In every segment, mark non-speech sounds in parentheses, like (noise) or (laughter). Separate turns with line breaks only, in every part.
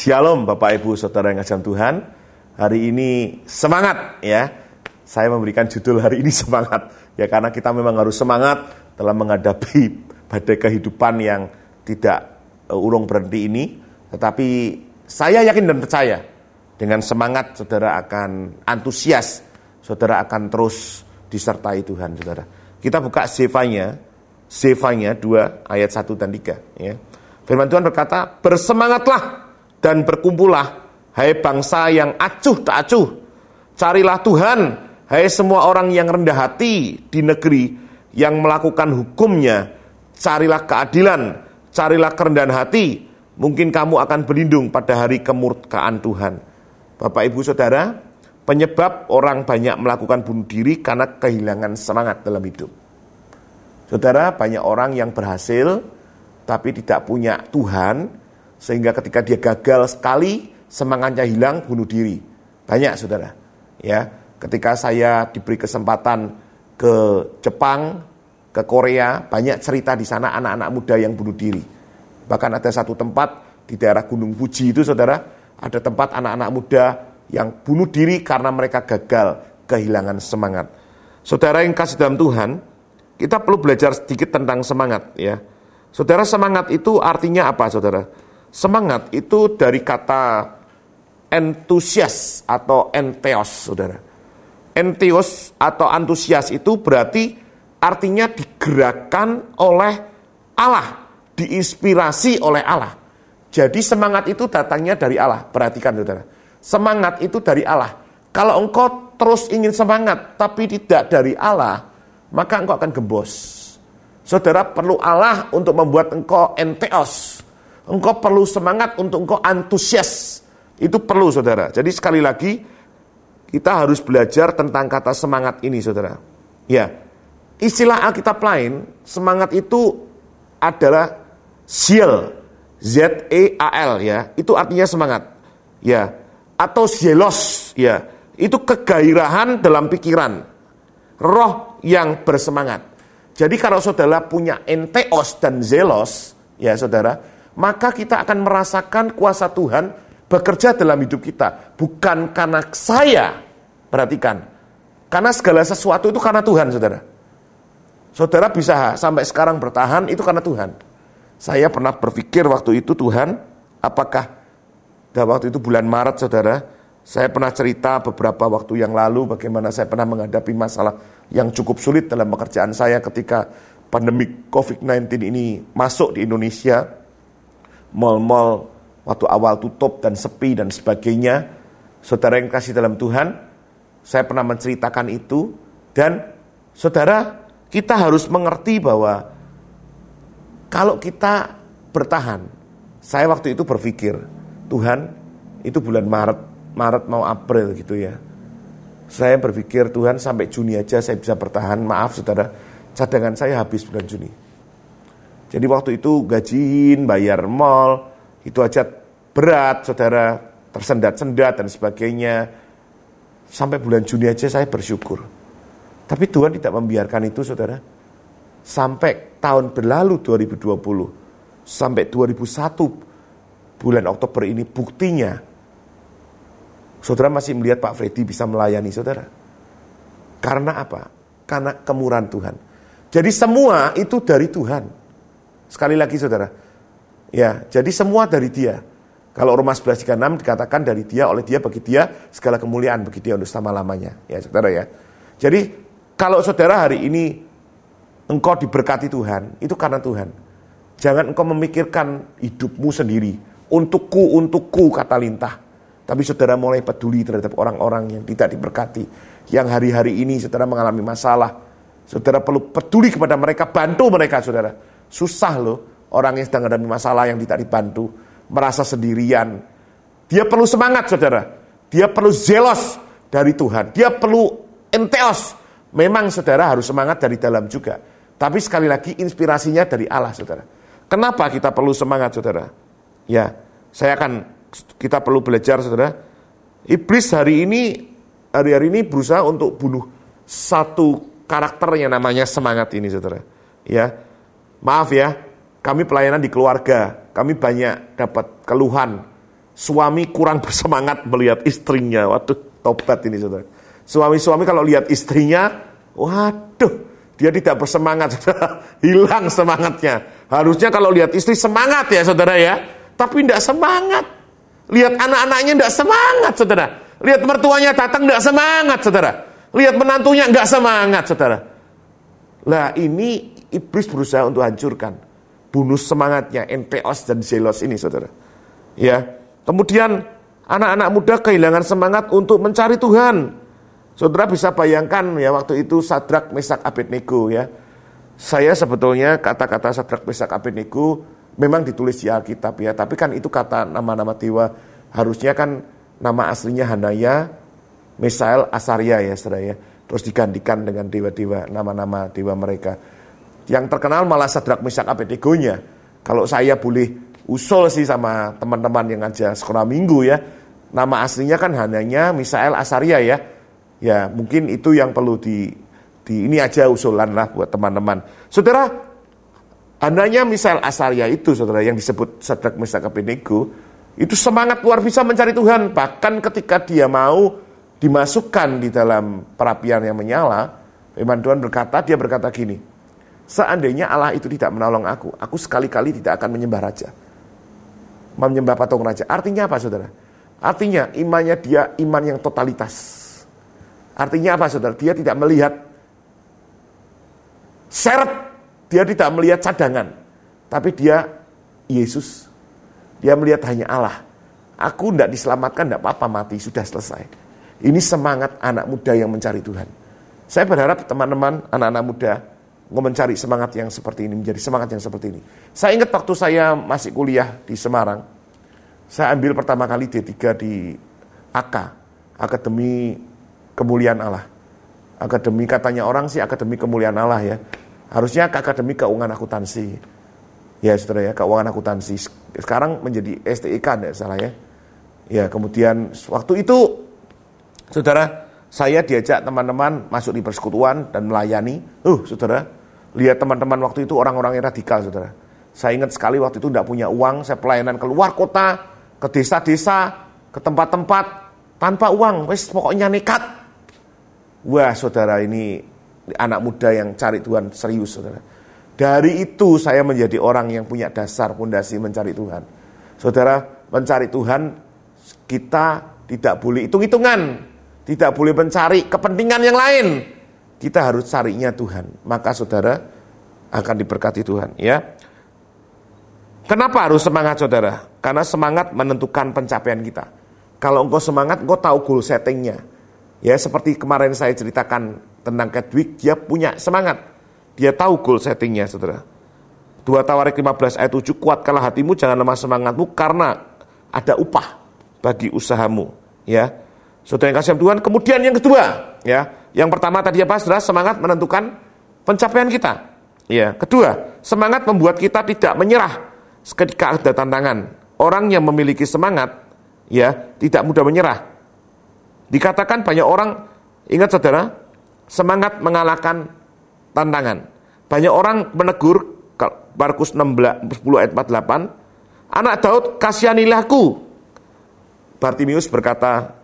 Shalom Bapak Ibu Saudara yang ngajak Tuhan. Hari ini semangat ya. Saya memberikan judul hari ini (laughs) semangat ya karena kita memang harus semangat dalam menghadapi badai kehidupan yang tidak uh, urung berhenti ini. Tetapi saya yakin dan percaya dengan semangat saudara akan antusias, saudara akan terus disertai Tuhan saudara. Kita buka Zefanya, Zefanya 2 ayat 1 dan 3 ya. Firman Tuhan berkata, "Bersemangatlah dan berkumpullah, hai bangsa yang acuh tak acuh. Carilah Tuhan, hai semua orang yang rendah hati di negeri yang melakukan hukumnya. Carilah keadilan, carilah kerendahan hati. Mungkin kamu akan berlindung pada hari kemurkaan Tuhan. Bapak Ibu Saudara, penyebab orang banyak melakukan bunuh diri karena kehilangan semangat dalam hidup. Saudara, banyak orang yang berhasil tapi tidak punya Tuhan, sehingga ketika dia gagal sekali semangatnya hilang bunuh diri. Banyak saudara. Ya ketika saya diberi kesempatan ke Jepang ke Korea banyak cerita di sana anak-anak muda yang bunuh diri. Bahkan ada satu tempat di daerah Gunung Fuji itu saudara ada tempat anak-anak muda yang bunuh diri karena mereka gagal kehilangan semangat. Saudara yang kasih dalam Tuhan kita perlu belajar sedikit tentang semangat ya. Saudara semangat itu artinya apa saudara Semangat itu dari kata entusias atau enteos, saudara. Enteos atau antusias itu berarti artinya digerakkan oleh Allah, diinspirasi oleh Allah. Jadi semangat itu datangnya dari Allah. Perhatikan saudara. Semangat itu dari Allah. Kalau engkau terus ingin semangat tapi tidak dari Allah, maka engkau akan gembos. Saudara perlu Allah untuk membuat engkau enteos, Engkau perlu semangat untuk engkau antusias. Itu perlu saudara. Jadi sekali lagi kita harus belajar tentang kata semangat ini saudara. Ya, istilah Alkitab lain semangat itu adalah zeal, Z E A L ya. Itu artinya semangat. Ya, atau zelos ya. Itu kegairahan dalam pikiran. Roh yang bersemangat. Jadi kalau saudara punya enteos dan zelos, ya saudara, maka kita akan merasakan kuasa Tuhan bekerja dalam hidup kita. Bukan karena saya, perhatikan. Karena segala sesuatu itu karena Tuhan, saudara. Saudara bisa sampai sekarang bertahan, itu karena Tuhan. Saya pernah berpikir waktu itu Tuhan, apakah dah waktu itu bulan Maret, saudara, saya pernah cerita beberapa waktu yang lalu bagaimana saya pernah menghadapi masalah yang cukup sulit dalam pekerjaan saya ketika pandemi COVID-19 ini masuk di Indonesia mal-mal waktu awal tutup dan sepi dan sebagainya. Saudara yang kasih dalam Tuhan, saya pernah menceritakan itu dan saudara kita harus mengerti bahwa kalau kita bertahan, saya waktu itu berpikir, Tuhan itu bulan Maret, Maret mau April gitu ya. Saya berpikir Tuhan sampai Juni aja saya bisa bertahan. Maaf saudara, cadangan saya habis bulan Juni. Jadi waktu itu gajiin, bayar mall, itu aja berat, saudara, tersendat-sendat dan sebagainya. Sampai bulan Juni aja saya bersyukur. Tapi Tuhan tidak membiarkan itu, saudara. Sampai tahun berlalu 2020, sampai 2001 bulan Oktober ini buktinya saudara masih melihat Pak Freddy bisa melayani saudara. Karena apa? Karena kemurahan Tuhan. Jadi semua itu dari Tuhan. Sekali lagi saudara. Ya, jadi semua dari dia. Kalau Roma 11.36 dikatakan dari dia, oleh dia, bagi dia, segala kemuliaan bagi dia untuk selama-lamanya. Ya saudara ya. Jadi kalau saudara hari ini engkau diberkati Tuhan, itu karena Tuhan. Jangan engkau memikirkan hidupmu sendiri. Untukku, untukku, kata lintah. Tapi saudara mulai peduli terhadap orang-orang yang tidak diberkati. Yang hari-hari ini saudara mengalami masalah. Saudara perlu peduli kepada mereka, bantu mereka saudara Susah loh orang yang sedang menghadapi masalah yang tidak dibantu, merasa sendirian. Dia perlu semangat saudara. Dia perlu zelos dari Tuhan. Dia perlu enteos. Memang saudara harus semangat dari dalam juga. Tapi sekali lagi inspirasinya dari Allah saudara. Kenapa kita perlu semangat saudara? Ya, saya akan kita perlu belajar saudara. Iblis hari ini hari-hari ini berusaha untuk bunuh satu karakter yang namanya semangat ini saudara. Ya, Maaf ya, kami pelayanan di keluarga, kami banyak dapat keluhan. suami kurang (laughs) bersemangat melihat istrinya. Waduh, tobat ini saudara. Suami-suami kalau lihat istrinya, waduh, dia tidak bersemangat, saudara. (laughs) Hilang semangatnya. Harusnya kalau lihat istri semangat ya saudara ya. Tapi tidak semangat. Lihat anak-anaknya tidak semangat saudara. Lihat mertuanya datang tidak semangat saudara. Lihat menantunya nggak semangat saudara. Lah ini iblis berusaha untuk hancurkan. Bunuh semangatnya, enteos dan zelos ini saudara. Ya, Kemudian anak-anak muda kehilangan semangat untuk mencari Tuhan. Saudara bisa bayangkan ya waktu itu Sadrak Mesak Abednego ya. Saya sebetulnya kata-kata Sadrak Mesak Abednego memang ditulis di Alkitab ya, tapi kan itu kata nama-nama dewa. Harusnya kan nama aslinya Hanaya, Mesael, Asaria ya saudara ya. Terus digantikan dengan dewa-dewa, nama-nama dewa mereka. Yang terkenal malah Sadrak Mesak Abednego-nya. Kalau saya boleh usul sih sama teman-teman yang aja sekolah minggu ya. Nama aslinya kan hanya Misael Asaria ya. Ya mungkin itu yang perlu di, di ini aja usulan lah buat teman-teman. Saudara, hanya Misael Asaria itu saudara yang disebut Sadrak Mesak Abednego itu semangat luar biasa mencari Tuhan. Bahkan ketika dia mau dimasukkan di dalam perapian yang menyala, Firman Tuhan berkata, dia berkata gini, Seandainya Allah itu tidak menolong aku, aku sekali-kali tidak akan menyembah raja menyembah patung raja. Artinya apa saudara? Artinya imannya dia iman yang totalitas. Artinya apa saudara? Dia tidak melihat seret, dia tidak melihat cadangan. Tapi dia Yesus. Dia melihat hanya Allah. Aku tidak diselamatkan, tidak apa-apa mati, sudah selesai. Ini semangat anak muda yang mencari Tuhan. Saya berharap teman-teman, anak-anak muda, mau mencari semangat yang seperti ini, menjadi semangat yang seperti ini. Saya ingat waktu saya masih kuliah di Semarang, saya ambil pertama kali D3 di AK, Akademi Kemuliaan Allah. Akademi katanya orang sih Akademi Kemuliaan Allah ya. Harusnya Akademi Keuangan Akuntansi. Ya saudara ya, Keuangan Akuntansi. Sekarang menjadi STIK enggak salah ya. Ya kemudian waktu itu, saudara, saya diajak teman-teman masuk di persekutuan dan melayani. Uh, saudara, Lihat teman-teman waktu itu orang-orang yang radikal, saudara. Saya ingat sekali waktu itu tidak punya uang, saya pelayanan keluar kota, ke desa-desa, ke tempat-tempat, tanpa uang, wes pokoknya nekat. Wah saudara ini anak muda yang cari Tuhan serius saudara. Dari itu saya menjadi orang yang punya dasar pondasi mencari Tuhan. Saudara, mencari Tuhan kita tidak boleh hitung-hitungan, tidak boleh mencari kepentingan yang lain kita harus carinya Tuhan. Maka saudara akan diberkati Tuhan ya. Kenapa harus semangat saudara? Karena semangat menentukan pencapaian kita. Kalau engkau semangat, engkau tahu goal settingnya. Ya seperti kemarin saya ceritakan tentang Kedwig, dia punya semangat. Dia tahu goal settingnya saudara. 2 Tawarik 15 ayat 7, kuatkanlah hatimu, jangan lemah semangatmu, karena ada upah bagi usahamu. Ya, Saudara yang kasih Tuhan. Kemudian yang kedua, ya, yang pertama tadi apa? Saudara semangat menentukan pencapaian kita. Ya, kedua, semangat membuat kita tidak menyerah ketika ada tantangan. Orang yang memiliki semangat, ya, tidak mudah menyerah. Dikatakan banyak orang, ingat saudara, semangat mengalahkan tantangan. Banyak orang menegur, Markus 16, 10 ayat 48, Anak Daud, kasihanilah aku. Bartimius berkata,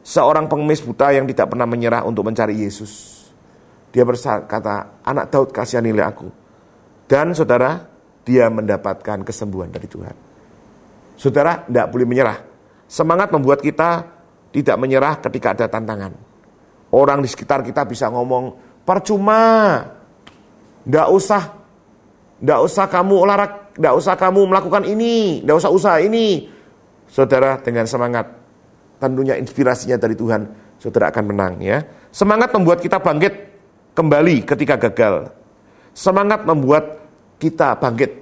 seorang pengemis buta yang tidak pernah menyerah untuk mencari Yesus. Dia berkata, anak Daud kasihanilah aku. Dan saudara, dia mendapatkan kesembuhan dari Tuhan. Saudara, tidak boleh menyerah. Semangat membuat kita tidak menyerah ketika ada tantangan. Orang di sekitar kita bisa ngomong, percuma, tidak usah, tidak usah kamu olahraga, tidak usah kamu melakukan ini, tidak usah usaha ini. Saudara dengan semangat tentunya inspirasinya dari Tuhan, saudara akan menang ya. Semangat membuat kita bangkit kembali ketika gagal. Semangat membuat kita bangkit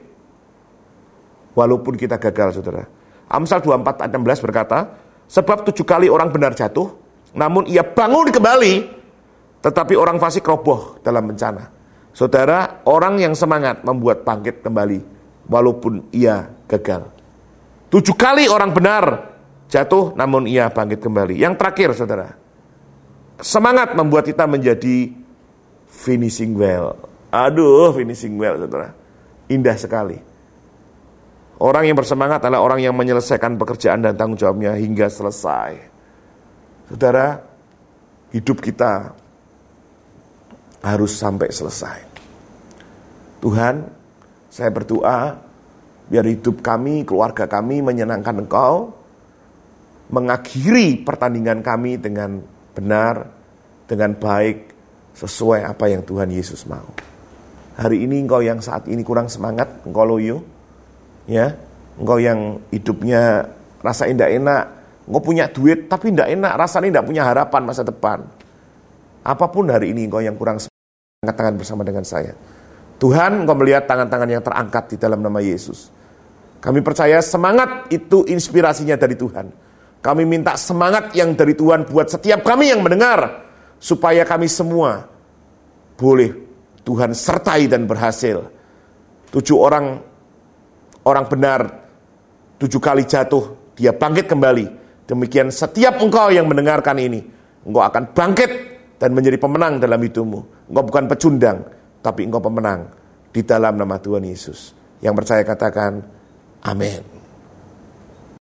walaupun kita gagal, saudara. Amsal 24 ayat 16 berkata, sebab tujuh kali orang benar jatuh, namun ia bangun kembali, tetapi orang fasik roboh dalam bencana. Saudara, orang yang semangat membuat bangkit kembali, walaupun ia gagal. Tujuh kali orang benar jatuh namun ia bangkit kembali. Yang terakhir saudara, semangat membuat kita menjadi finishing well. Aduh, finishing well saudara. Indah sekali. Orang yang bersemangat adalah orang yang menyelesaikan pekerjaan dan tanggung jawabnya hingga selesai. Saudara, hidup kita harus sampai selesai. Tuhan, saya berdoa biar hidup kami, keluarga kami menyenangkan Engkau, mengakhiri pertandingan kami dengan benar, dengan baik, sesuai apa yang Tuhan Yesus mau. Hari ini engkau yang saat ini kurang semangat, engkau loyo, ya. Engkau yang hidupnya rasa indah enak engkau punya duit tapi indah enak rasanya tidak punya harapan masa depan. Apa pun hari ini engkau yang kurang angkat tangan bersama dengan saya. Tuhan engkau melihat tangan-tangan yang terangkat di dalam nama Yesus. Kami percaya semangat itu inspirasinya dari Tuhan kami minta semangat yang dari Tuhan buat setiap kami yang mendengar supaya kami semua boleh Tuhan sertai dan berhasil tujuh orang orang benar tujuh kali jatuh, dia bangkit kembali. Demikian setiap engkau yang mendengarkan ini, engkau akan bangkit dan menjadi pemenang dalam hidupmu. Engkau bukan pecundang, tapi engkau pemenang di dalam nama Tuhan Yesus. Yang percaya katakan, amin.